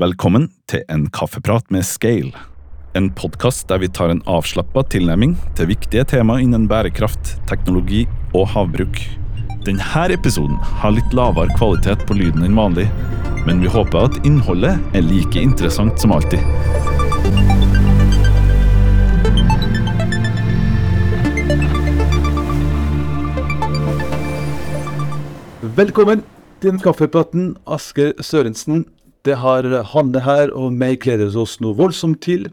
Velkommen til en kaffeprat med Scale. En podkast der vi tar en avslappa tilnærming til viktige tema innen bærekraft, teknologi og havbruk. Denne episoden har litt lavere kvalitet på lyden enn vanlig, men vi håper at innholdet er like interessant som alltid. Velkommen til Kaffepraten, Asker Sørensen. Det har Hanne her og meg gleder oss noe voldsomt til.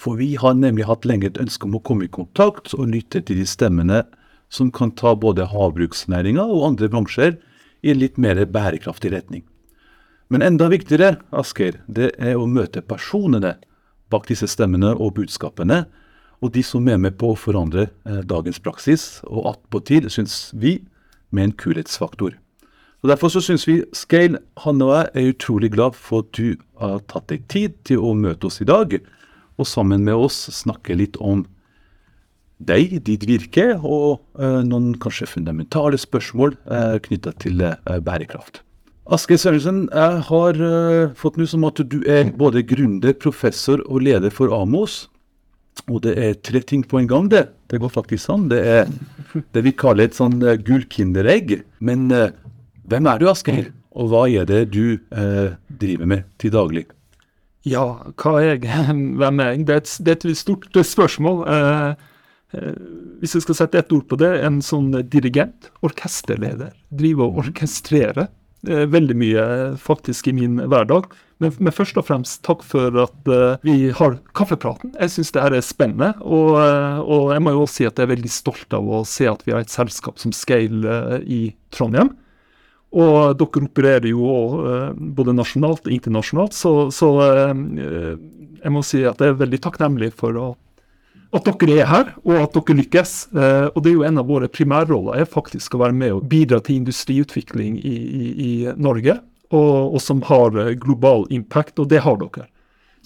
For vi har nemlig hatt lenge et ønske om å komme i kontakt og lytte til de stemmene som kan ta både havbruksnæringa og andre bransjer i en litt mer bærekraftig retning. Men enda viktigere, Asker, det er å møte personene bak disse stemmene og budskapene, og de som er med på å forandre eh, dagens praksis, og attpåtil, syns vi, med en kulhetsfaktor. Og Derfor så syns vi Scale, han og jeg, er utrolig glad for at du har tatt deg tid til å møte oss i dag, og sammen med oss snakke litt om deg, ditt virke, og eh, noen kanskje fundamentale spørsmål eh, knytta til eh, bærekraft. Aske Sørensen, jeg har eh, fått nå som at du er både gründer, professor og leder for Amos. Og det er tre ting på en gang, det. Det går faktisk sånn. Det er det vi kaller et sånn uh, gullkinderegg. Men eh, hvem er du, Asgeir? Og hva er det du eh, driver med til daglig? Ja, hva er jeg? Hvem er jeg? Det er et, det er et stort spørsmål. Eh, eh, hvis jeg skal sette ett ord på det, en sånn dirigent, orkesterleder. driver og orkestrere. Eh, veldig mye faktisk i min hverdag. Men, men først og fremst takk for at eh, vi har kaffepraten. Jeg syns det her er spennende. Og, og, jeg må jo også si at jeg er veldig stolt av å se at vi har et selskap som Scale eh, i Trondheim. Og dere opererer jo også, både nasjonalt og internasjonalt, så, så jeg må si at jeg er veldig takknemlig for å, at dere er her, og at dere lykkes. Og det er jo en av våre primærroller er faktisk å være med og bidra til industriutvikling i, i, i Norge, og, og, som har global impact, og det har dere.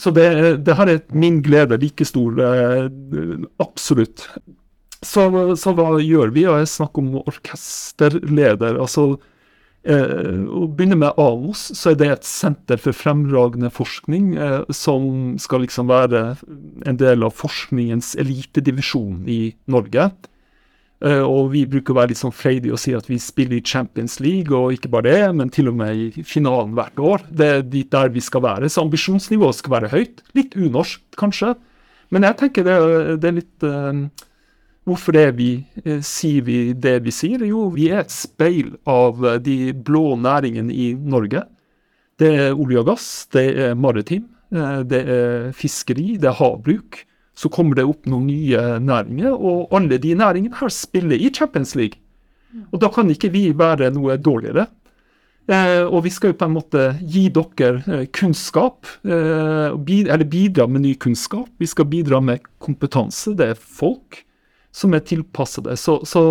Så det, det her er min glede like stor, absolutt. Så, så hva gjør vi? Og jeg snakker om orkesterleder. altså Eh, å begynne med AMOS, så er det et senter for fremragende forskning eh, som skal liksom være en del av forskningens elitedivisjon i Norge. Eh, og vi bruker å være litt sånn freidige og si at vi spiller i Champions League, og ikke bare det, men til og med i finalen hvert år. Det er dit der vi skal være. Så ambisjonsnivået skal være høyt. Litt unorsk, kanskje. Men jeg tenker det, det er litt eh, Hvorfor vi, eh, sier vi det vi sier? Jo, vi er et speil av eh, de blå næringene i Norge. Det er olje og gass, det er maritim, eh, det er fiskeri, det er havbruk. Så kommer det opp noen nye næringer, og alle de næringene her spiller i Champions League. Og da kan ikke vi være noe dårligere. Og vi skal jo på en måte gi dere kunnskap, eller bidra med ny kunnskap. Vi skal bidra med kompetanse, det er folk som er tilpasset det. Så, så,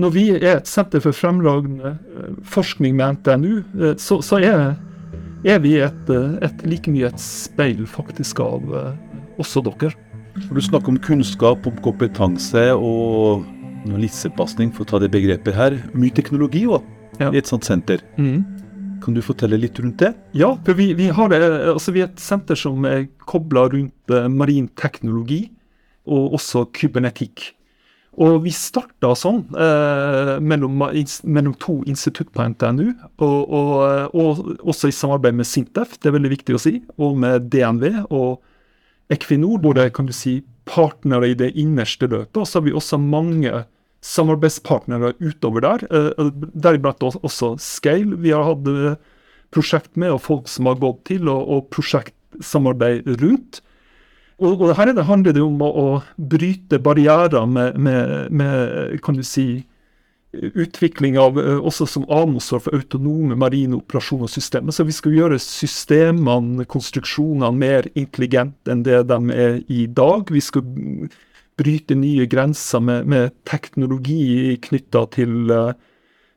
når vi er et senter for fremragende eh, forskning med NTNU, eh, så, så er, er, vi et, eh, et, like mye et speil faktisk av også dere. Du snakker om kunnskap, om kompetanse og lissepasning, for å ta det begrepet her. Mye teknologi òg, ja. i et sånt senter. Mm. Kan du fortelle litt rundt det? Ja, for vi, vi, har, altså vi er et senter som er kobla rundt marin teknologi og også kybernetikk. Og vi starta sånn eh, mellom, mellom, to institutt på NTNU, og, og, og, også i samarbeid med Sintef, det er veldig viktig å si, og med DNV og Equinor, både kan du si, partnere i det innerste løpet. Og så har vi også mange samarbeidspartnere utover der, eh, deriblant også Scale. Vi har hatt eh, prosjekt med, og folk som har gått til, og, og prosjektsamarbeid rundt. Og, og her det handler det om å, å bryte barrierer med, med, med, kan du si, utvikling av også som AMOSOR for autonome marine operasjonssystemer. Så vi skal gjøre systemene, konstruksjonene, mer intelligente enn det de er i dag. Vi skal bryte nye grenser med, med teknologi knytta til uh,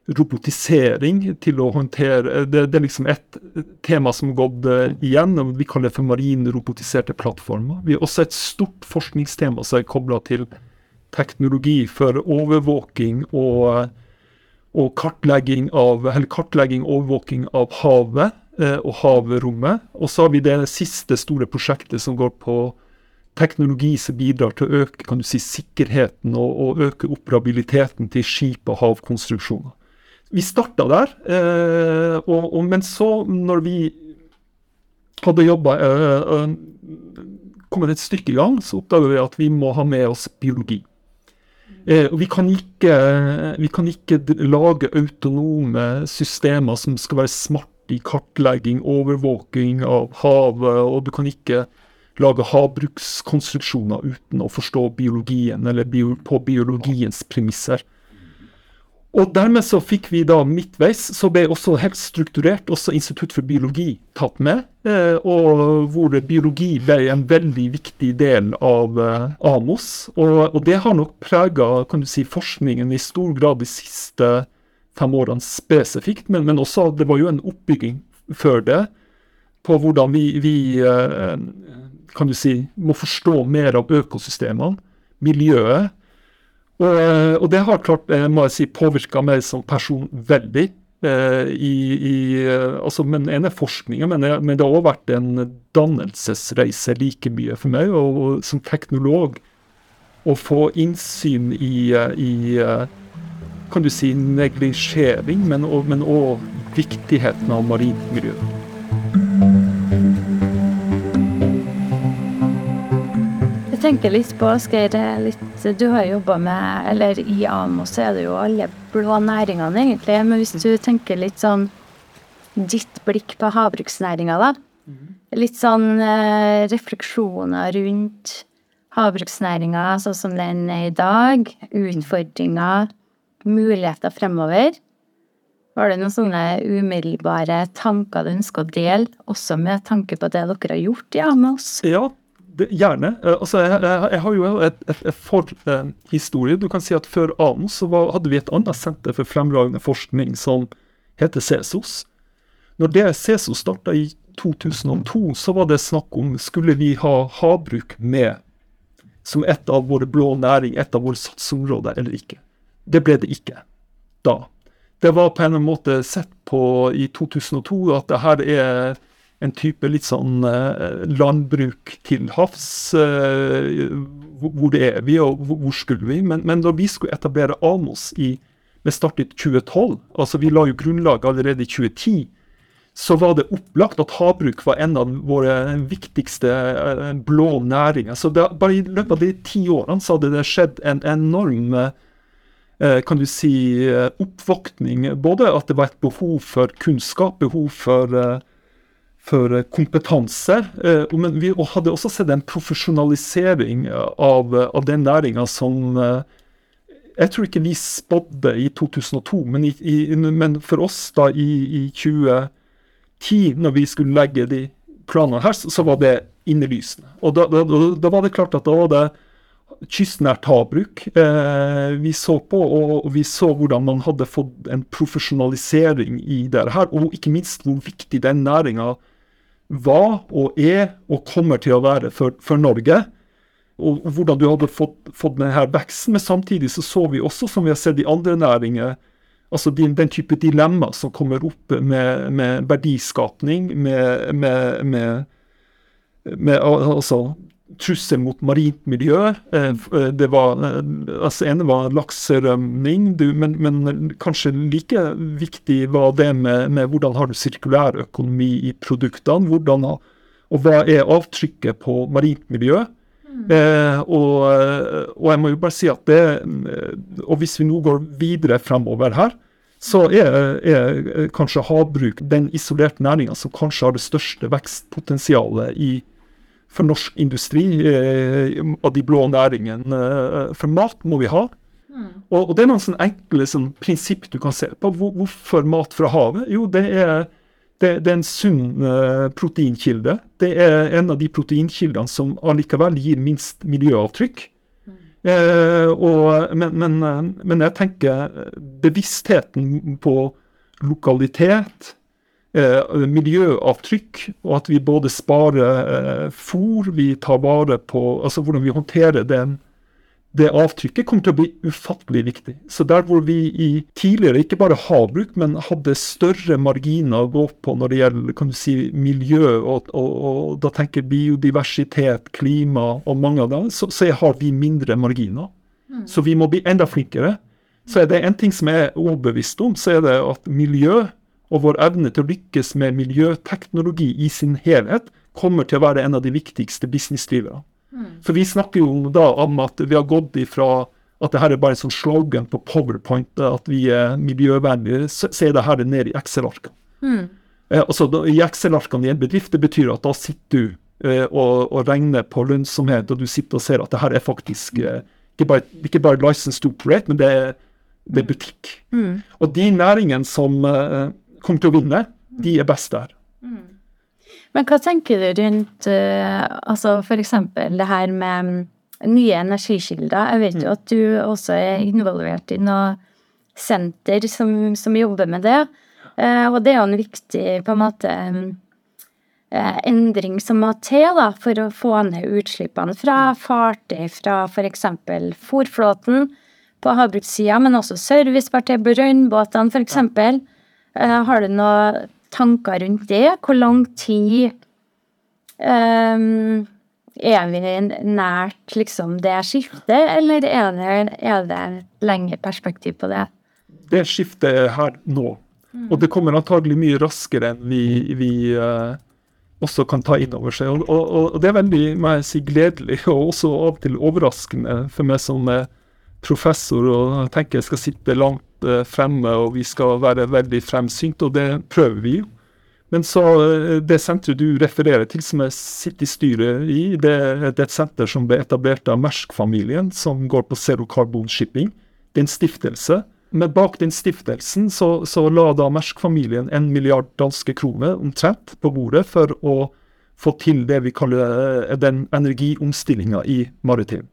robotisering til å håndtere Det, det er liksom et tema som har gått uh, igjen, og vi kaller det for marinrobotiserte plattformer. Vi har også et stort forskningstema som er kobla til teknologi for overvåking og, og kartlegging av eller kartlegging og overvåking av havet. eh, og havrommet. Og så har vi det siste store prosjektet som går på teknologi som bidrar til å øke kan du si, sikkerheten og, og øke operabiliteten til skip og havkonstruksjoner. Vi starta der, eh, og, og, men så, når vi hadde jobba eh, eh, kommet et stykke i gang, så oppdaga vi at vi må ha med oss biologi. Eh, vi kan, ikke, vi kan ikke lage autonome systemer som skal være smarte i kartlegging, overvåking av havet, og du kan ikke lage havbrukskonstruksjoner uten å forstå biologien, eller bio, på biologiens premisser. Og dermed så fikk vi da midtveis, så ble også helt strukturert også Institutt for biologi tatt med. Eh, og hvor biologi ble en veldig viktig del av eh, AMOS. Og, og, det har nok prega si, forskningen i stor grad de siste fem årene spesifikt. Men, men, også det var jo en oppbygging før det på hvordan vi, vi eh, kan du si, må forstå mer av økosystemene, miljøet og, eh, og, det har klart eh, må jeg si, påvirka meg som person veldig. Eh, i, i, altså, men En er forskninga, men, men, det har òg vært en dannelsesreise like mye for meg. Og, og som teknolog å få innsyn i, i kan du si, neglisjering, men òg viktigheten av marint miljø. Tenker litt på, Asgeir, du har jobba med Eller i AMO så er det jo alle blå næringene, egentlig. Men hvis du tenker litt sånn ditt blikk på havbruksnæringa, da. Mhm. Litt sånn eh, refleksjoner rundt havbruksnæringa sånn som den er i dag. Utfordringer, muligheter fremover. Var det noen sånne umiddelbare tanker du ønsker å dele, også med tanke på det dere har gjort i AMOS? Ja, det, gjerne. Uh, altså, jeg, jeg, jeg, har jo et, forhistorie. Uh, du kan si at Før ANO så var, hadde vi et annet senter for fremragende forskning som heter CESOS. Når det CESOS starta i 2002, så var det snakk om skulle vi ha havbruk med som et av våre blå næring, et av våre satsområder, eller ikke. Det ble det ikke da. Det var på en måte sett på i 2002 at det her er en type litt sånn eh, landbruk til havs. Eh, hvor er vi, og hvor skulle vi? Men, men da vi skulle etablere AMOS i, vi startet i 2012, altså vi la jo grunnlaget allerede i 2010, så var det opplagt at havbruk var en av våre viktigste eh, blå næringer. Så det, bare i løpet av de ti årene så hadde det skjedd en enorm kan du si, oppvåkning. Både at det var et behov for kunnskap, behov for for eh, kompetanse. Eh, men vi hadde også sett en profesjonalisering av, av den næringa som eh, jeg tror ikke vi spådde i 2002, men, i, i, men for oss da i, i, 2010, når vi skulle legge de planene her, så var det innelysende. Og da, da, da, var det klart at da var det kystnært havbruk eh, vi så på, og, vi så hvordan man hadde fått en profesjonalisering i det her, og ikke minst hvor viktig den næringa var og er og kommer til å være for, for Norge. Og, hvordan du hadde fått, fått denne veksten. Men samtidig så så vi også, som vi har sett i andre næringer, altså den, den type dilemma som kommer opp med, med verdiskapning, med, med, med altså, trussel mot marint miljø. Eh, eh, det var, eh, altså ene var lakserømning, men, men, kanskje like viktig var det med, med hvordan har du sirkulær økonomi i produktene. hvordan Og hva er avtrykket på marint miljø? Mm. Eh, og, og, jeg må jo bare si at det Og hvis vi nå går videre fremover her, så er, er kanskje havbruk den isolerte næringa som kanskje har det største vekstpotensialet i for norsk industri og de blå næringene. Eh, for mat må vi ha. Mm. Og, det er noen sånne enkle sånn, prinsipp du kan se på. Hvor, hvorfor mat fra havet? Jo, det er, det, det er en sunn uh, proteinkilde. Det er en av de proteinkildene som allikevel gir minst miljøavtrykk. Mm. Uh, og, men, men, men, jeg tenker bevisstheten på lokalitet, eh, miljøavtrykk, og at vi både sparer eh, fôr, vi tar vare på altså hvordan vi håndterer den, det avtrykket kommer til å bli ufattelig viktig. Så der hvor vi i tidligere ikke bare havbruk, men hadde større marginer å gå på når det gjelder kan du si, miljø, og, og, og da tenker biodiversitet, klima og mange av dem, så, så har vi mindre marginer. Så vi må bli enda flinkere. Så er det en ting som jeg er overbevist om, så er det at miljø og vår evne til å lykkes med miljøteknologi i sin helhet kommer til å være en av de viktigste businessdriverne. For vi snakker jo da om at vi har gått ifra at det her er bare en sånn slogan på Powerpoint, at vi er miljøvennlige. Er det her nede i Excel-arkene. Eh, altså, I Excel-arkene i en bedrift det betyr at da sitter du eh, og, og regner på lønnsomhet, og du sitter og ser at det her er faktisk eh, ikke bare, ikke bare license to operate, men det er, det er butikk. Og de næringene som eh, kommer til å vinne, de er best der. Men hva tenker du rundt uh, altså f.eks. det her med mm, nye energikilder? Jeg vet jo at du også er involvert i noe senter som, som jobber med det. Eh, og det er jo en viktig på en måte mm, eh, endring som må til da, for å få ned utslippene fra fartøy, fra f.eks. fòrflåten på havbrukssida, men også servicefartøy, brønnbåtene f.eks. Eh, har du noen tanker rundt det? Hvor lang tid um, er vi nært liksom det skiftet, eller er det, er det et lengre perspektiv på det? det skiftet er her nå. Og det kommer antagelig mye raskere enn vi, vi uh, også kan ta inn over seg. Og, og, og det er veldig må jeg si, gledelig, og også av og til overraskende for meg som eh, professor. og tenker jeg skal sitte langt fremme, og vi skal være veldig fremsynte, og det prøver vi jo. Men så eh, det senteret du refererer til, som jeg sitter i styret i, det, det er et senter som ble etablert av Mersk-familien, som går på zero carbon shipping. Det er en stiftelse. Men bak den stiftelsen så, så la da Mersk-familien en milliard danske kroner omtrent på bordet for å få til det vi kaller eh, den energiomstillinga i maritim.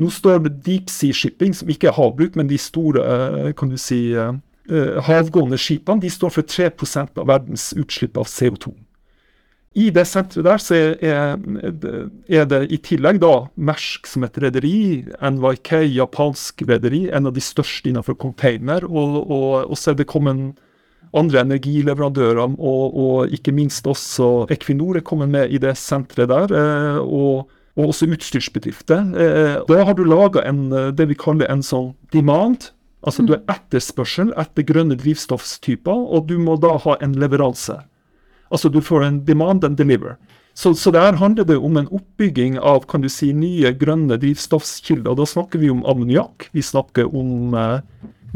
Nå står deep sea shipping, som ikke er havbruk, men de store eh, kan du si, eh, eh, havgående skipene, de står for 3% av verdens utslipp av CO2. I det senteret der så er, det i tillegg da Mersk som et rederi, NYK, japansk rederi, en av de største innenfor container, og, og, og så er det kommet andre energileverandører, og, og ikke minst også Equinor er kommet med i det senteret der. og og også utstyrsbedrifter. Eh, da har du laga det vi kaller en sånn demand. Altså du er etterspørsel etter grønne drivstofftyper, og du må da ha en leveranse. Altså du får en demand and deliver. Så, så der handler det om en oppbygging av kan du si, nye grønne drivstoffkilder. Da snakker vi om ammoniakk, vi snakker om eh,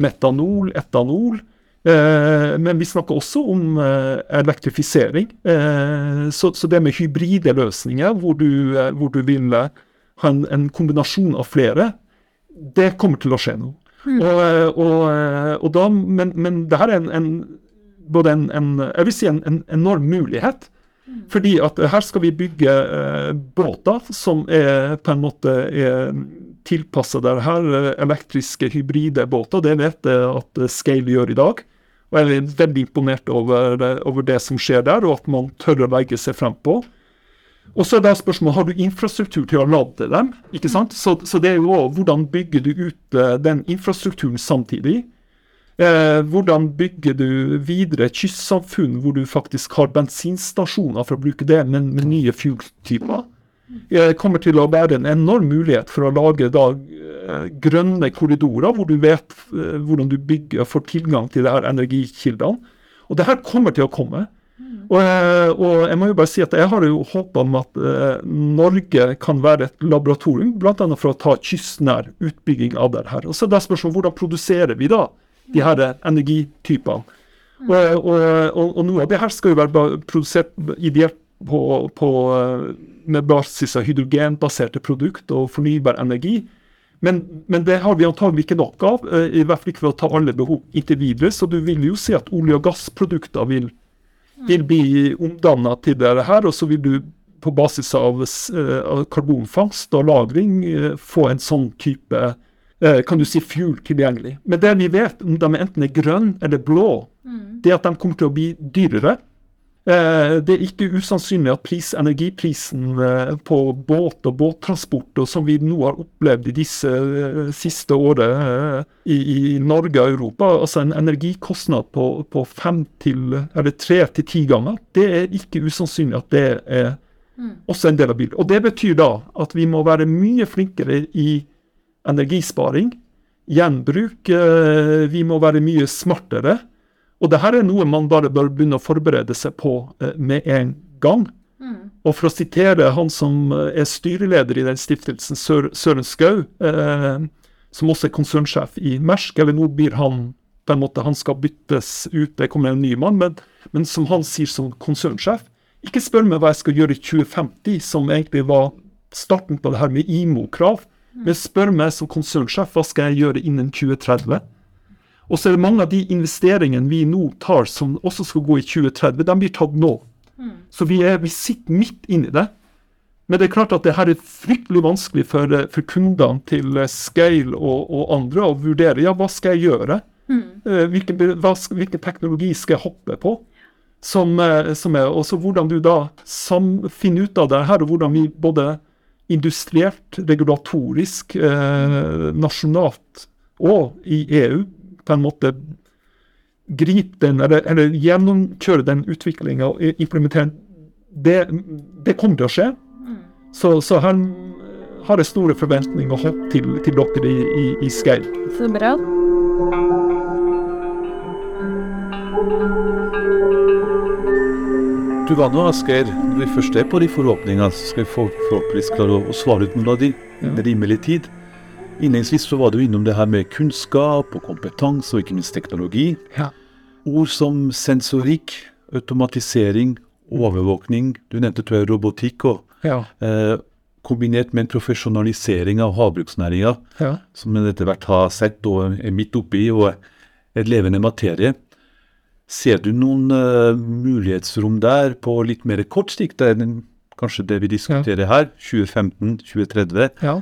metanol, etanol. Eh, men vi snakker også om eh, elektrifisering. Eh, så, så det med hybride løsninger, hvor du, hvor du vil ha en, en kombinasjon av flere, det kommer til å skje nå. Og, eh, og, eh, og da, men, men det her er en, en både en, en, jeg vil si en, en enorm mulighet. Fordi at her skal vi bygge eh, båter som er på en måte er tilpassa der her. Elektriske, hybride båter. Det vet jeg at Scale gjør i dag. Og jeg er veldig imponert over, over det som skjer der, og at man tør å legge seg frem på. Og så er det spørsmålet, Har du infrastruktur til å lade dem? ikke sant? Så, så det er jo også, Hvordan bygger du ut eh, den infrastrukturen samtidig? Eh, hvordan bygger du videre kystsamfunn hvor du faktisk har bensinstasjoner, for å bruke det, men med nye fuel-typer? Kommer til å være en enorm mulighet for å lage da eh, grønne korridorer, hvor du vet eh, hvordan du bygger, får tilgang til de her energikildene. Og det her kommer til å komme. Og, eh, og jeg må jo bare si at jeg har jo håp om at Norge kan være et laboratorium, bl.a. for å ta kystnær utbygging av det her. Og så er det spørsmålet hvordan produserer vi da de her energitypene. Og, og, og, og noe av det her skal jo være produsert ideelt på, på, eh, med basis av hydrogenbaserte produkt og fornybar energi. Men, men det har vi antagelig ikke nok av, eh, i hvert fall ikke for å ta alle behov inntil videre. Så du vil jo se at olje- og gassprodukter vil, vil bli omdanna til det her, og så vil du på basis av, eh, av karbonfangst og -lagring få en sånn type kan du si fuel tilgjengelig. Men det vi vet, om de enten er grønne eller blå, det er at de kommer til å bli dyrere. Eh, det er ikke usannsynlig at pris, energiprisen eh, på båt og båttransport, og som vi nå har opplevd i disse eh, siste året i, i Norge og Europa, altså en energikostnad på, på fem til, eller tre til ti ganger, det er ikke usannsynlig at det er også en del av bildet. Og Det betyr da at vi må være mye flinkere i energisparing, gjenbruk. Vi må være mye smartere. Og det her er noe man bare bør begynne å forberede seg på eh, med en gang. Og for å sitere han som eh, er styreleder i den stiftelsen, Sør, Søren Skau, eh, som også er konsernsjef i Mersk, eller nå blir han på en måte, han skal byttes ut, det kommer en ny mann, men, men som han sier som konsernsjef, ikke spør meg hva jeg skal gjøre i 2050, som egentlig var starten på det her med IMO-krav, men spør meg som konsernsjef hva skal jeg gjøre innen 2030. Og så er det mange av de investeringene vi nå tar som også skal gå i 2030, de blir tatt nå. Så vi, er, vi sitter midt inni det. Men det er klart at det her er fryktelig vanskelig for, eh, for kundene til eh, Scale og, og andre å vurdere ja, hva skal jeg gjøre. Mm. Hvilken, hva, hvilken teknologi skal jeg hoppe på? Som, eh, som er, og så hvordan du da sam, finner ut av det her, og hvordan vi både industrielt, regulatorisk, eh, nasjonalt og i EU på en måte gripe den, eller, eller gjennomkjøre den utviklinga og implementere den, det, det kommer til å skje. Så, så her har jeg store forventninger og håp til, til dere i, i, i Scale. Så bra. Du var nå, Asgeir, når vi først er på de forhåpningene, så skal vi forhåpentligvis klare å, svare ut noen av de innen rimelig tid. Innledningsvis så var du innom det her med kunnskap og kompetanse, og ikke minst teknologi. Ja. Ord som sensorikk, automatisering, overvåkning, du nevnte tror jeg robotikk, og Ja. eh, kombinert med en profesjonalisering av havbruksnæringa, ja. som en etter hvert har sett og er midt oppi, og et levende materie. Ser du noen uh, mulighetsrom der på litt mer kort sikt enn kanskje det vi diskuterer her, 2015, 2030? ja.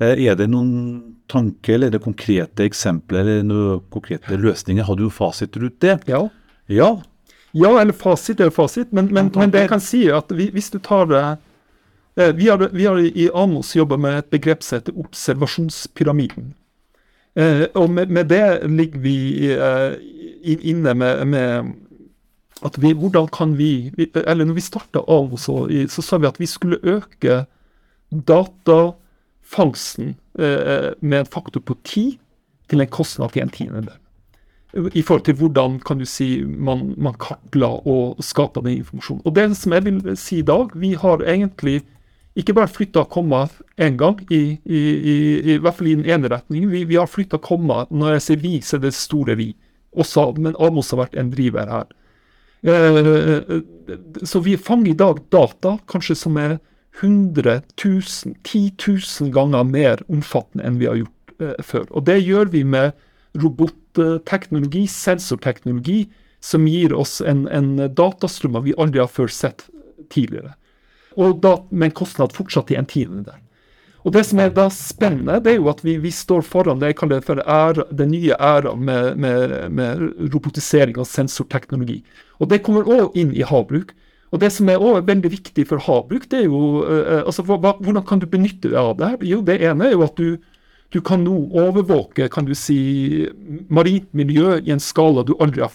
Eh, Er det noen tanker eller er det konkrete eksempler eller noen konkrete løsninger? Har du fasit rundt det? ja. Ja. Ja, eller fasit er fasit, men, men, men det jeg kan si er at vi, hvis du tar det eh, vi, har, vi har i Amos jobba med et begrep som heter observasjonspyramiden. Eh, og med, med det ligger vi eh, inne med, med at vi, hvordan kan vi, vi Eller når vi starta Amos, så, så sa vi at vi skulle øke datafangsten eh, med en faktor på ti til en kostnad til en tiendedel i forhold til hvordan kan du si, man, man kartla og skapa den informasjonen. Og det som jeg vil si i dag, vi har egentlig ikke bare flytta komma én gang, i, i, i, i hvert fall i den ene retningen. Vi, vi har flytta komma. Når jeg sier vi, så er det store vi. Også, men Amos har vært en driver her. Eh, så vi fanger i dag data kanskje som er 100 000, 10 000 ganger mer omfattende enn vi har gjort eh, før. Og det gjør vi med robotteknologi, sensorteknologi, som gir oss en, en datastrøm vi aldri har før sett tidligere. Og da med en kostnad fortsatt i en tiendedel. Og Det som er da spennende, det er jo at vi, vi står foran det jeg kaller for æra, den nye æra med, med, med robotisering og sensorteknologi. Og Det kommer òg inn i havbruk. Og Det som er også veldig viktig for havbruk, det er jo eh, altså hva, Hvordan kan du benytte deg av det? her? Jo, Det ene er jo at du, du kan nå overvåke kan du si, marint miljø i en skala du aldri har,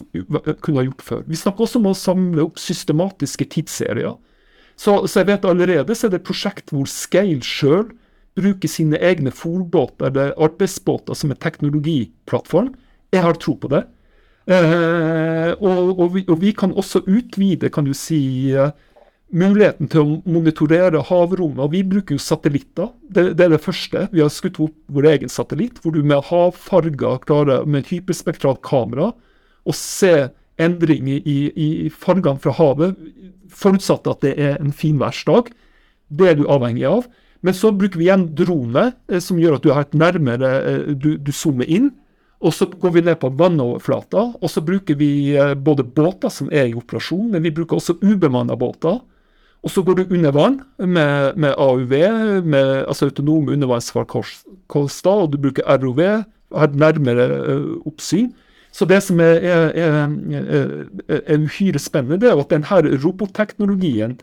kunne ha gjort før. Vi snakker også om å samle opp systematiske tidsserier. Så, så jeg vet allerede så er det et prosjekt hvor Scale sjøl bruker sine egne fòrbåter eller arbeidsbåter som en teknologiplattform. Jeg har tro på det. Eh, og, og, vi, og vi kan også utvide kan du si, eh, muligheten til å monitorere havrommet. Vi bruker jo satellitter. Det, det er det første. Vi har skutt opp vår egen satellitt, hvor du med havfarger klarer med hyperspektralt kamera å se endringer i, i fargene fra havet, forutsatt at det er en finværsdag. Det er du avhengig av. Men så bruker vi igjen drone, eh, som gjør at du har et nærmere Du, du zoomer inn. Og så går vi ned på vannoverflata, og så bruker vi eh, både båter som er i operasjon, men vi bruker også ubemanna båter. Og så går du under vann med, med AUV, med, altså autonome undervannsfarkoster, og du bruker ROV, har nærmere eh, oppsyn. Så det som er, er, er, er uhyre spennende, er at denne robotteknologien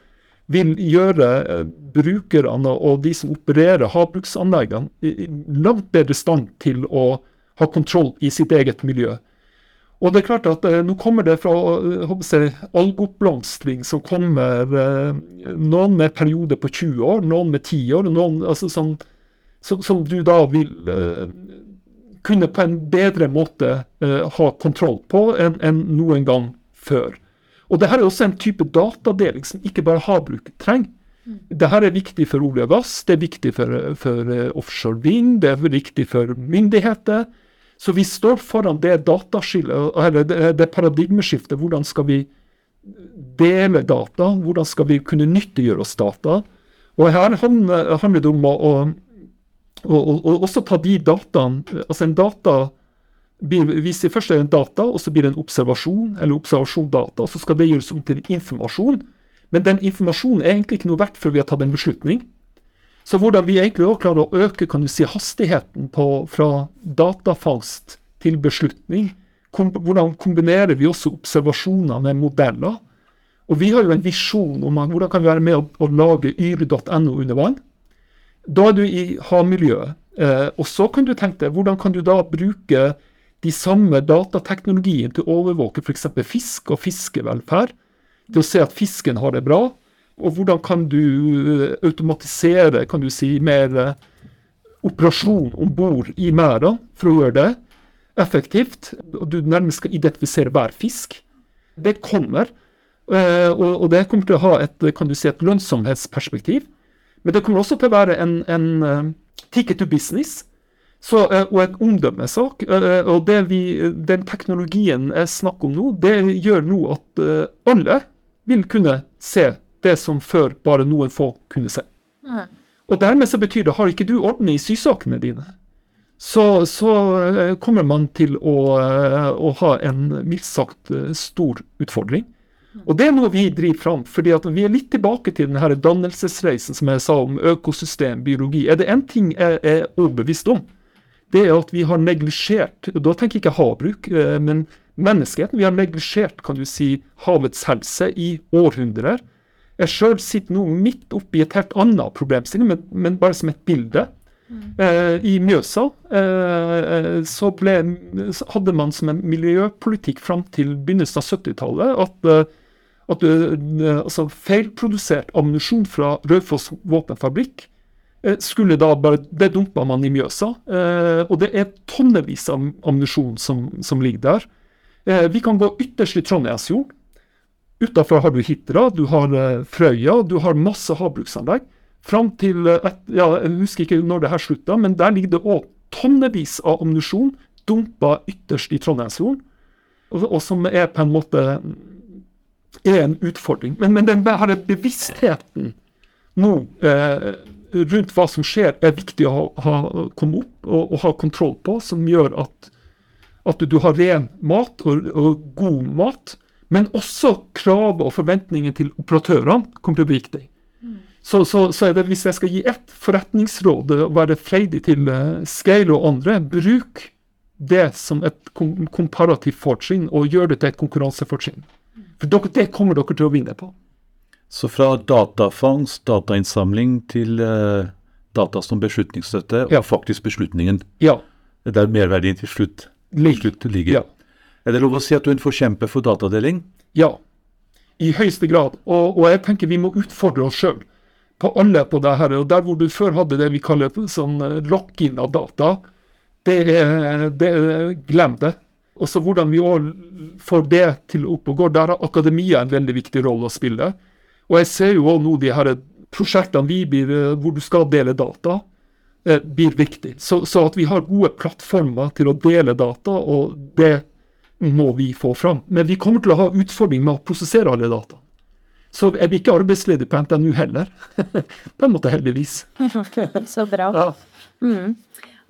vil gjøre eh, brukerne og de som opererer havbruksanleggene, langt bedre stand til å ha kontroll i sitt eget miljø. Og det er klart at eh, Nå kommer det fra jeg, algeoppblomstring som kommer eh, noen med perioder på 20 år, noen med 10 år, noen altså som, som, som, du da vil eh, kunne på en bedre måte eh, ha kontroll på enn en noen gang før. Og Dette er også en type datadeling som ikke bare havbruk trenger. Det Dette er viktig for olje og gass, det er viktig for, for eh, offshore vind, det er viktig for myndigheter. Så vi står foran det eller det, paradigmeskiftet. Hvordan skal vi dele data? Hvordan skal vi kunne nyttiggjøre oss data? Og her handler det om å, å, å, å også ta de dataene Altså en data Hvis det først er en data, og så blir det en observasjon eller observasjondata, så skal det gjøres om til informasjon. Men den informasjonen er egentlig ikke noe verdt før vi har tatt en beslutning. Så hvordan vi egentlig også klarer å øke kan du si, hastigheten på, fra datafangst til beslutning. Kom, hvordan kombinerer vi også observasjoner med modeller? Og vi har jo en visjon om hvordan kan vi være med å, å lage yr.no under vann. Da er du i havmiljøet. Eh, og så kan du tenke deg hvordan kan du da bruke de samme datateknologien til å overvåke f.eks. fisk og fiskevelferd. Til å se at fisken har det bra, og hvordan kan du eh, automatisere kan du si, mer eh, operasjon om bord i merda for å gjøre det effektivt? Og du nærmest skal identifisere hver fisk. Det kommer. Eh, og det kommer til å ha et, kan du si, et lønnsomhetsperspektiv. Men det kommer også til å være en, en ticket to business. Så, og en omdømmesak. Og vi, den teknologien jeg snakker om nå, det gjør nå at alle vil kunne se det som før bare noen få kunne se. Mm. Og dermed så betyr det har ikke du orden i sysakene dine, så, så uh, kommer man til å, uh, å ha en mildt sagt uh, stor utfordring. Mm. Og det er noe vi driver fram, fordi vi er litt tilbake til denne dannelsesreisen som jeg sa om økosystem, biologi. Er det én ting jeg er overbevist om, det er at vi har neglisjert Da tenker jeg ikke havbruk, men menneskeheten. Vi har neglisjert kan du si, havets helse i århundrer. Jeg sjøl sitter nå midt oppi et helt annet problemstilling, men, men bare som et bilde. Mm. Eh, I Mjøsa eh, så, ble, så, hadde man som en miljøpolitikk fram til begynnelsen av 70-tallet at, eh, at eh, altså feilprodusert ammunisjon fra Raufoss våpenfabrikk eh, skulle da bare, Det dumpa man i Mjøsa. Eh, og det er tonnevis av ammunisjon som, som ligger der. vi kan gå ytterst i Trondheimsfjorden Utafor har du Hitra, du har uh, Frøya, du har masse havbruksanlegg. Fram til uh, et, ja, Jeg husker ikke når det her slutta, men der ligger det òg tonnevis av ammunisjon dumpa ytterst i Trondheimsfjorden. Og, og, som er på en måte er en utfordring. Men, men den her bevisstheten nå eh, rundt hva som skjer, er viktig å ha, ha, komme opp og, og, ha kontroll på, som gjør at, at du har ren mat og, og god mat men også krav og forventninger til operatørene kommer til å bli viktig. Mm. Så, så, så, er det, hvis jeg skal gi ett forretningsråd og være freidig til uh, Scale og andre, bruk det som et komparativt fortrinn, og gjør det til et konkurransefortrinn. For dere, det kommer dere til å vinne på. Så fra datafangst, datainnsamling, til uh, data som beslutningsstøtte, ja. og faktisk beslutningen. Ja. Det er merverdien til slutt, til slutt ligger. Ja. Er det lov å si at du er en forkjemper for datadeling? Ja, i høyeste grad. Og, og jeg tenker vi må utfordre oss sjøl på alle på det her. Og der hvor du før hadde det vi kaller sånn eh, lock-in av data, det, det glem det. Og så hvordan vi òg får det til opp og går. Der har akademia en veldig viktig rolle å spille. Og jeg ser jo òg nå de her prosjektene vi blir, eh, hvor du skal dele data, eh, blir viktig. Så, så, at vi har gode plattformer til å dele data, og det må vi få fram. Men vi kommer til å ha utfordring med å prosessere alle data. Så er vi ikke arbeidsledig på NTNU heller. på en måte heldigvis. Så bra. Ja. Mm.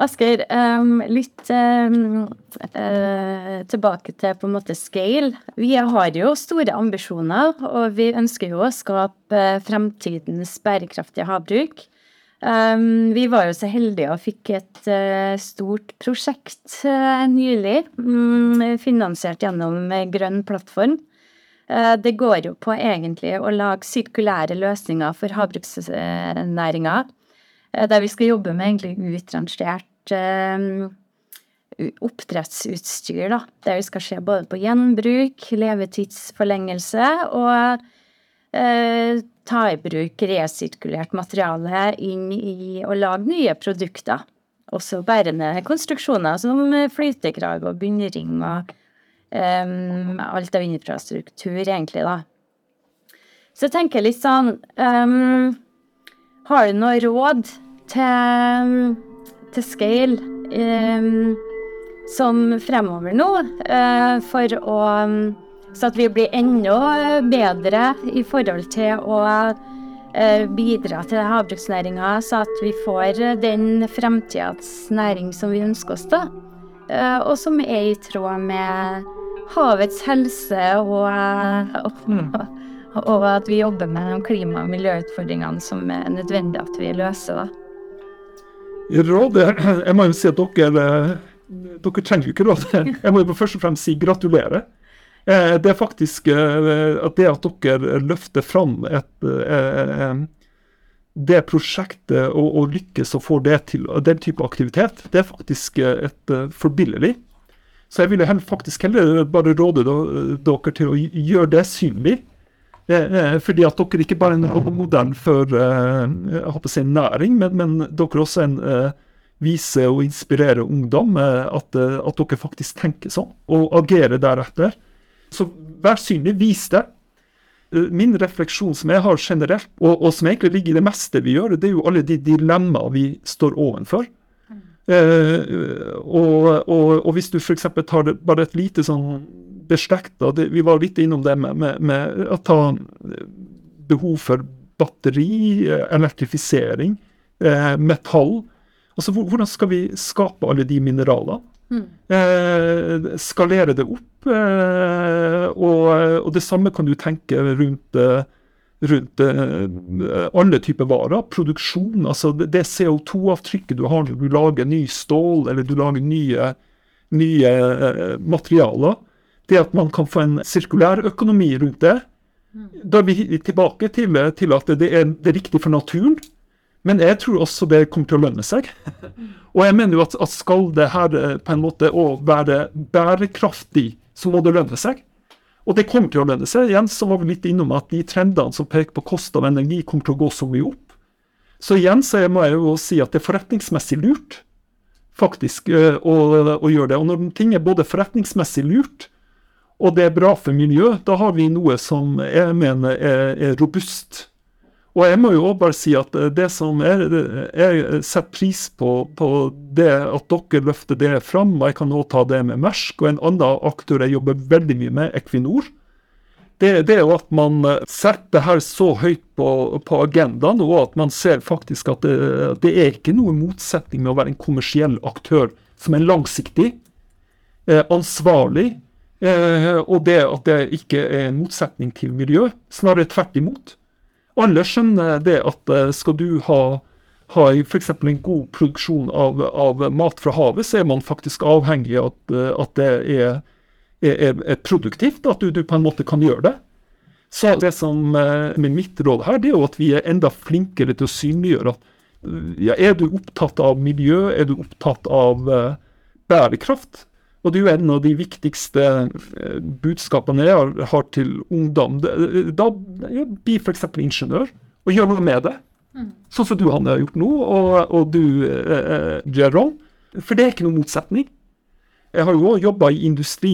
Asgeir, um, litt um, uh, tilbake til på en måte scale. Vi har jo store ambisjoner, og vi ønsker jo å skape fremtidens bærekraftige havbruk. Um, vi var jo så heldige og fikk et uh, stort prosjekt uh, nylig, um, finansiert gjennom Grønn plattform. Uh, det går jo på egentlig å lage sirkulære løsninger for havbruksnæringa, der vi skal jobbe med egentlig utrangert oppdrettsutstyr, da. Der vi skal se både på gjenbruk, levetidsforlengelse og ta i bruk resirkulert materiale inn i å lage nye produkter. Også bærende konstruksjoner som flytekrage og bunnring og um, alt av infrastruktur, egentlig, da. Så jeg tenker litt sånn um, Har du noe råd til, til Scale um, som fremover nå, uh, for å så at vi blir enda bedre i forhold til å eh, bidra til havbruksnæringa, så at vi får den fremtidas næring som vi ønsker oss, da. Eh, og som er i tråd med havets helse og, og, mm. og at vi jobber med de klima- og miljøutfordringene som er nødvendig at vi løser. da. Rådet Jeg må jo si at dere, dere trenger jo ikke rådet. Jeg må jo først og fremst si gratulerer. Eh, det er faktisk eh, at det at dere løfter fram et, eh, det prosjektet og, og lykkes og får det til, den type aktivitet, det er faktisk et forbilledlig. Så jeg ville faktisk heller bare råde dere til å gjøre det synlig. Fordi at dere ikke bare er en modell for jeg si, næring, men, men dere også en, viser og inspirerer ungdom. At, at dere faktisk tenker sånn og agerer deretter. Så vær synlig, vis det. Eh, min refleksjon som jeg har generelt, og, og, som egentlig ligger i det meste vi gjør, det er jo alle de dilemmaer vi står ovenfor. Eh, og, og, og, hvis du f.eks. tar det, bare et lite sånn beslekta Vi var litt innom det med, med, med å ta eh, behov for batteri, eh, elektrifisering, eh, metall. Altså, Hvordan skal vi skape alle de mineralene? Mm. Eh, skalere det opp. Eh, og, og, det samme kan du tenke rundt, eh, rundt eh, alle typer varer. Produksjon. altså Det CO2-avtrykket du har når du lager ny stål eller du lager nye, nye eh, materialer. Det at man kan få en sirkulær økonomi rundt det. Mm. Da er vi tilbake til, til at det er, det er riktig for naturen. Men jeg tror også det kommer til å lønne seg. Og jeg mener jo at, at skal det her eh, på en måte å være bærekraftig, så må det lønne seg. Og det kommer til å lønne seg. Igjen så var vi litt innom at de trendene som peker på kost av energi, kommer til å gå så mye opp. Så igjen så må jeg jo si at det er forretningsmessig lurt faktisk eh, å, å gjøre det. Og når ting er både forretningsmessig lurt, og det er bra for miljøet, da har vi noe som jeg mener er, er robust og jeg må jo òg bare si at eh, det som er, Jeg setter pris på, på det at dere løfter det fram. og Jeg kan òg ta det med Mersk og en annen aktør jeg jobber veldig mye med, Equinor. Det, det er jo at man eh, setter det her så høyt på, på, agendaen, og at man ser faktisk at det, det, er ikke noe motsetning med å være en kommersiell aktør som er langsiktig, eh, ansvarlig, eh, og det at det ikke er en motsetning til miljø. Snarere tvert imot. Alle skjønner det at eh, skal du ha, ha f.eks. en god produksjon av, av, mat fra havet, så er man faktisk avhengig av at, eh, at det er, er, er, produktivt, at du, du, på en måte kan gjøre det. Så det som er eh, mitt råd her, det er jo at vi er enda flinkere til å synliggjøre at ja, er du opptatt av miljø, er du opptatt av bærekraft, og det er jo en av de viktigste eh, budskapene jeg har til ungdom. Da bli f.eks. ingeniør, og gjør noe med det. Mm. Sånn som du Hanne har gjort nå, og, og du eh, Jerome. For det er ikke noen motsetning. Jeg har jo òg jobba i industri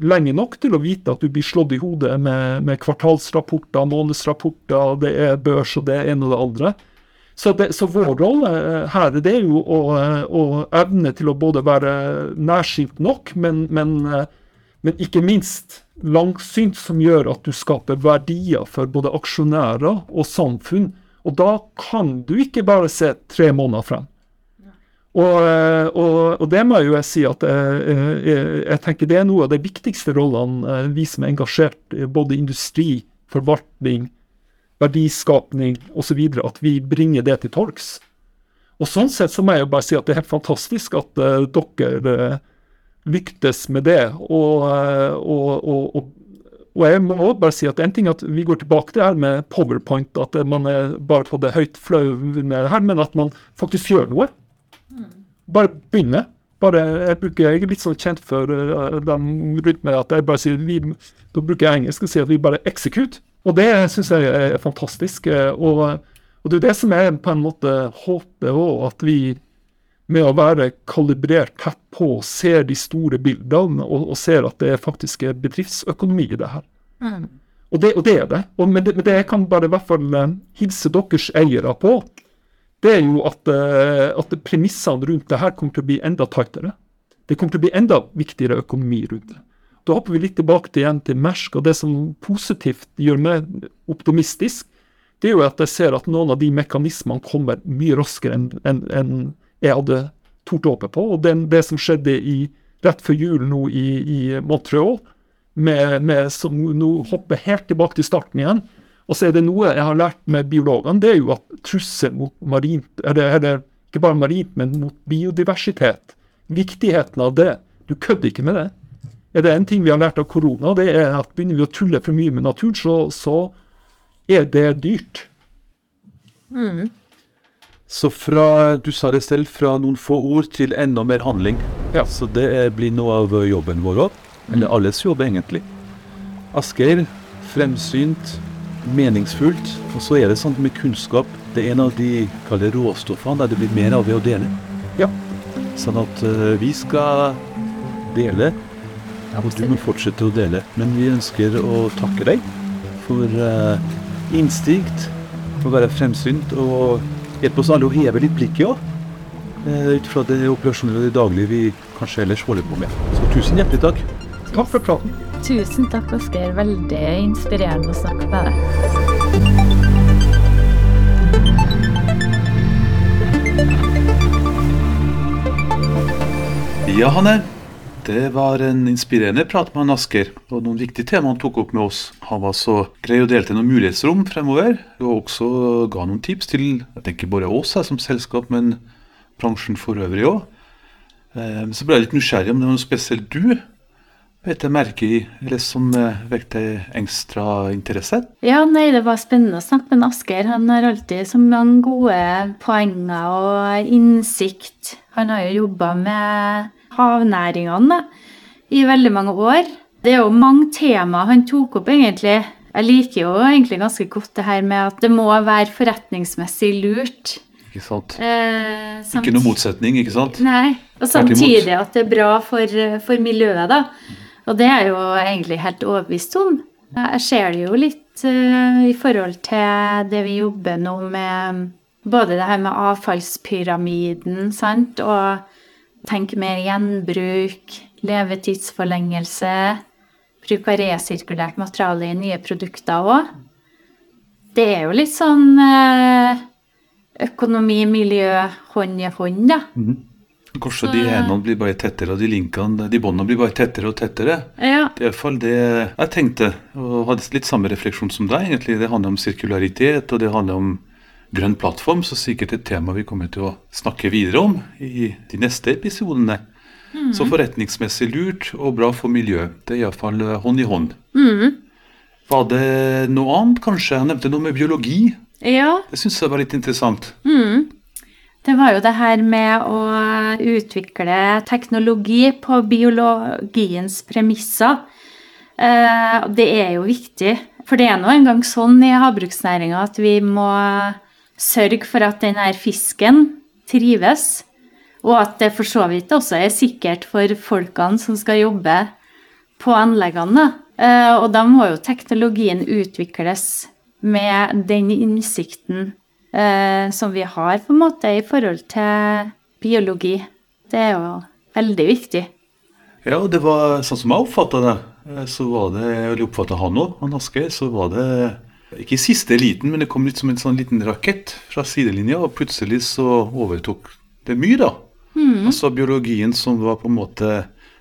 lenge nok til å vite at du blir slått i hodet med, med kvartalsrapporter, månedsrapporter, det er børs og det ene og det andre. Så, det, så, vår rolle eh, her det er jo å, eh, å, evne til å både være nærsynt nok, men, men, eh, men, ikke minst langsynt, som gjør at du skaper verdier for både aksjonærer og samfunn. Og da kan du ikke bare se tre måneder frem. Og, og, og, det må jeg jo si at jeg, jeg, jeg, tenker det er noe av de viktigste rollene vi som er engasjert i både industri, forvaltning, verdiskapning osv. At vi bringer det til torgs. Og sånn sett så må jeg jo bare si at det er helt fantastisk at uh, dere uh, lyktes med det. Og, uh, og, og, og, jeg må også bare si at en ting at vi går tilbake til det her med powerpoint, at man er bare på det høyt flaue her, men at man faktisk gjør noe. Bare begynne. Bare, jeg, bruker, jeg er litt sånn kjent for den rytmen at jeg bare sier vi, Da bruker jeg engelsk og sier at vi bare execute. Og det syns jeg er fantastisk. og og det er det som jeg på en måte håper òg, at vi med å være kalibrert tett på ser de store bildene og, og ser at det faktisk er bedriftsøkonomi i det her. Mm. Og, det, og, det, er det. Og med, det. med det jeg kan bare i hvert fall uh, hilse deres eiere på, det er jo at, uh, at premissene rundt det her kommer til å bli enda tightere. Det kommer til å bli enda viktigere økonomi rundt det. Da hopper vi litt tilbake til, igjen til Mersk, og det som positivt gjør meg optimistisk, det er jo at jeg ser at noen av de mekanismene kommer mye raskere enn en, en jeg hadde tort å håpe på. Og den, det som skjedde i, rett før jul nå i, i Montreal, med, med, som nå hopper helt tilbake til starten igjen. Og så er det noe jeg har lært med biologene, det er jo at trussel mot marint, eller, eller ikke bare marint, men mot biodiversitet. Viktigheten av det. Du kødder ikke med det. Er det en ting vi har lært av korona, det er at begynner vi å tulle for mye med naturen, så, så er det dyrt. Mm. Så fra du sa det selv, fra noen få ord til enda mer handling. Ja. Så det blir noe av jobben vår òg. Eller mm. alles jobb, egentlig. Asgeir, fremsynt, meningsfullt. Og så er det sånn med kunnskap. Det er en av de kalde råstoffene der det blir mer av ved å dele. Ja. Sånn at uh, vi skal dele, og du må fortsette å dele. Men vi ønsker å takke deg for uh, instinkt for å være fremsynt og hjelpe oss alle å heve litt blikket òg. Uh, ut fra det operasjoner og det daglige vi kanskje ellers holder på med. Så tusen hjertelig takk. Takk for praten. Tusen takk, Asgeir. Veldig inspirerende å snakke med deg. Ja, Hanne. Det var en inspirerende prat med han Asker, og noen viktige temaer han tok opp med oss. Han var så grei og delte noen mulighetsrom fremover, og også ga noen tips til jeg tenker bare oss her som selskap, men bransjen for øvrig òg. Eh, så ble jeg litt nysgjerrig om det var noe spesielt du vet jeg merke i, eller som eh, vekte ekstra interesse? Ja, nei, det var spennende å snakke med Asker. Han har alltid så mange gode poenger og innsikt. Han har jo jobba med havnæringene i veldig mange år. Det er jo mange tema han tok opp, egentlig. Jeg liker jo egentlig ganske godt det her med at det må være forretningsmessig lurt. Ikke sant. Eh, ikke noe motsetning, ikke sant? Nei. Og samtidig at det er bra for, for, miljøet, da. Og det er jo egentlig helt overbevist om. Jeg ser det jo litt uh, i forhold til det vi jobber nå med både det her med avfallspyramiden, sant, og Tenke mer gjenbruk, levetidsforlengelse, bruk av resirkulert materiale i nye produkter òg. Det er jo litt sånn eh, økonomi, miljø, hånd i hånd, da. Mm. Kanskje de hendene blir bare tettere, og de linkene, de båndene blir bare tettere og tettere. Ja. Det er iallfall det jeg tenkte, og hadde litt samme refleksjon som deg. egentlig. Det handler om sirkularitet, og det handler om grønn plattform, så sikkert et tema vi kommer til å snakke videre om i de neste episodene. Mm. Så forretningsmessig lurt og bra for miljøet. Det er iallfall eh, hånd i hånd. Mm. Var det noe annet, kanskje? Jeg nevnte noe med biologi. Ja. Det syns jeg var litt interessant. Mm. Det var jo det her med å utvikle teknologi på biologiens premisser. Eh, det er jo viktig. For det er nå engang sånn i havbruksnæringa at vi må sørge for at denne fisken trives, og at det for så vidt også er sikkert for folkene som skal jobbe på anleggene. Eh, og da må jo teknologien utvikles med den innsikten eh, som vi har på en måte i forhold til biologi. Det er jo veldig viktig. Ja, og det var sånn som jeg oppfatta det, eh, så var det, eller oppfatta han òg, han Aske, så var det ikke i siste liten, men det kom litt som en sånn liten rakett fra sidelinja, og plutselig så overtok det mye, da. Mm. Altså biologien som var på en måte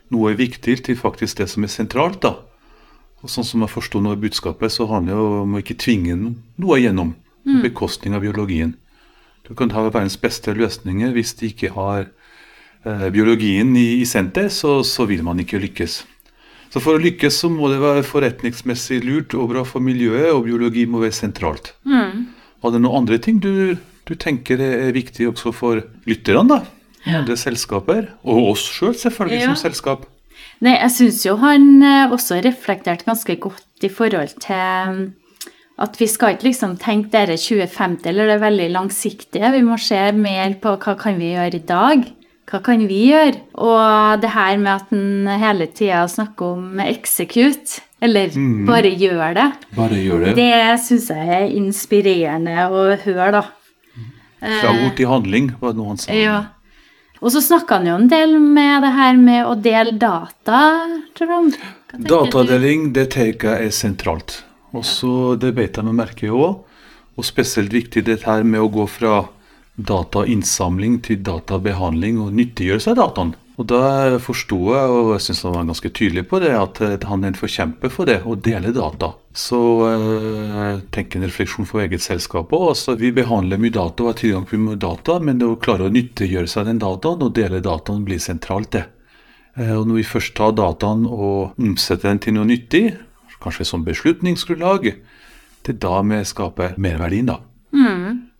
noe viktig til faktisk det som er sentralt, da. Og sånn som jeg forsto i budskapet, så handler det om å ikke tvinge noe igjennom. På mm. bekostning av biologien. Du kan ha verdens beste løsninger hvis de ikke har eh, biologien i, i senter, så, så vil man ikke lykkes. Så for å lykkes så må det være forretningsmessig lurt og bra for miljøet, og biologi må være sentralt. Var det noen andre ting du, du tenker er viktig også for lytterne? da? Andre selskaper, og oss sjøl selv, selvfølgelig Ja. som selskap. Nei, jeg syns jo han eh, også reflekterte ganske godt i forhold til mm, at vi skal ikke liksom tenke dere 2050 eller det veldig langsiktige. Vi må se mer på hva kan vi gjøre i dag. Hva kan vi gjøre? Og det her med at en hele tida snakker om execute, eller bare gjør det, Bare gjør det. det syns jeg er inspirerende å høre, da. Fra ord til handling, var det noe han sa. Ja. Og så snakka han jo en del med det her med å dele data, tror Hva? Datadeling det tenker jeg er sentralt. Og så Det vet jeg vi merker òg. Og spesielt viktig det her med å gå fra datainnsamling til databehandling og nyttiggjøre seg dataen. Og Da forsto jeg, og jeg syns han var ganske tydelig på det, at eh, han er en forkjemper for det, å dele data. Så eh, tenk en refleksjon for eget selskap òg. Altså, vi behandler mye data og har tilgang på mye data, men det å klare å nyttiggjøre seg den dataen og dele dataen blir sentralt, det. Eh, Og når vi først tar dataen og omsetter den til noe nyttig, kanskje som beslutningsgrunnlag, det er da vi skaper merverdien, da.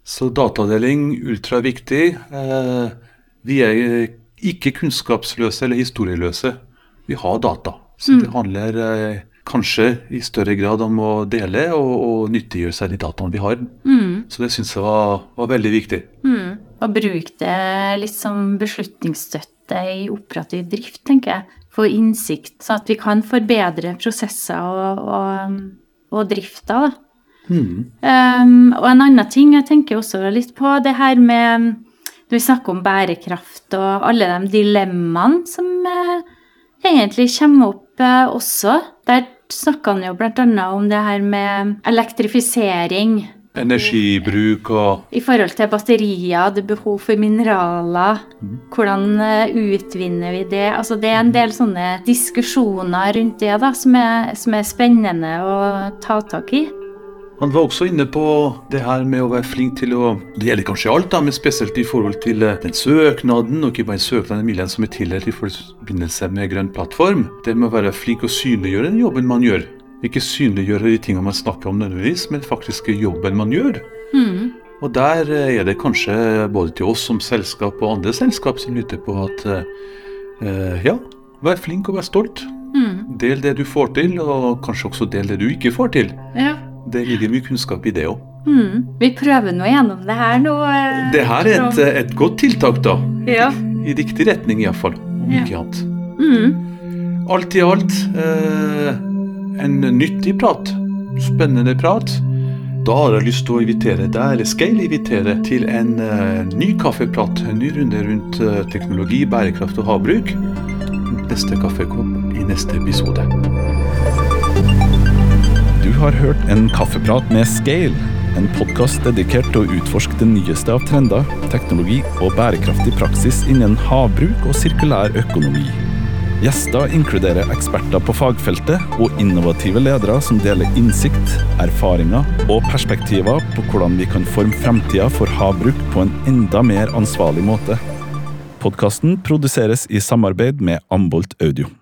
Så datadeling ultraviktig. Eh, vi er ikke kunnskapsløse eller historieløse. Vi har data. Så det handler eh, kanskje i større grad om å dele og, og nyttiggjøre seg de dataene vi har. Så det syns jeg var, var veldig viktig. Mm. Og bruke det litt som beslutningsstøtte i operativ drift, tenker jeg. Få innsikt, sånn at vi kan forbedre prosesser og, og, og drifta, da. Um, og en annen ting jeg tenker også litt på, det her med Når vi snakker om bærekraft og alle de dilemmaene som uh, egentlig kommer opp uh, også. Der snakka han jo annet om det her med elektrifisering. Energibruk og I forhold til batterier, det er behov for mineraler. Hvordan eh, utvinner vi det? Altså, det er en del sånne diskusjoner rundt det da, som er, som er spennende å ta tak i. Han var også inne på det her med å være flink til å Det gjelder kanskje alt, da, men spesielt i forhold til eh, den søknaden, og ikke bare søknaden, midlene som er tildelt i forbindelse med Grønn plattform. Det med å være flink og synliggjøre den jobben man gjør. Ikke synliggjøre de tingene man snakker om nødvendigvis, men faktisk jobben man gjør. Og der eh, er det kanskje både til oss som selskap og andre selskap som lytter på at eh, ja, vær flink og vær stolt. Del det du får til, og kanskje også del det du ikke får til. Ja. Det ligger mye kunnskap i det òg. Mm. Vi prøver nå gjennom det her nå. eh, Det her er et, et godt tiltak, da. Ja. I riktig retning, iallfall. Om Ja. ikke annet. Mm. Alt i alt eh, en nyttig prat. Spennende prat. Da har jeg lyst til å invitere deg, eller skal invitere, til en eh, ny kaffeprat. En ny runde rundt eh, teknologi, bærekraft og havbruk. Neste kaffekopp i neste episode. Du har hørt en kaffeprat med Scale, en podkast dedikert til å utforske det nyeste av trender, teknologi og bærekraftig praksis innen havbruk og sirkulær økonomi. Gjester inkluderer eksperter på fagfeltet og innovative ledere som deler innsikt, erfaringer og perspektiver på hvordan vi kan forme fremtida for havbruk på en enda mer ansvarlig måte. Podkasten produseres i samarbeid med Ambolt Audio.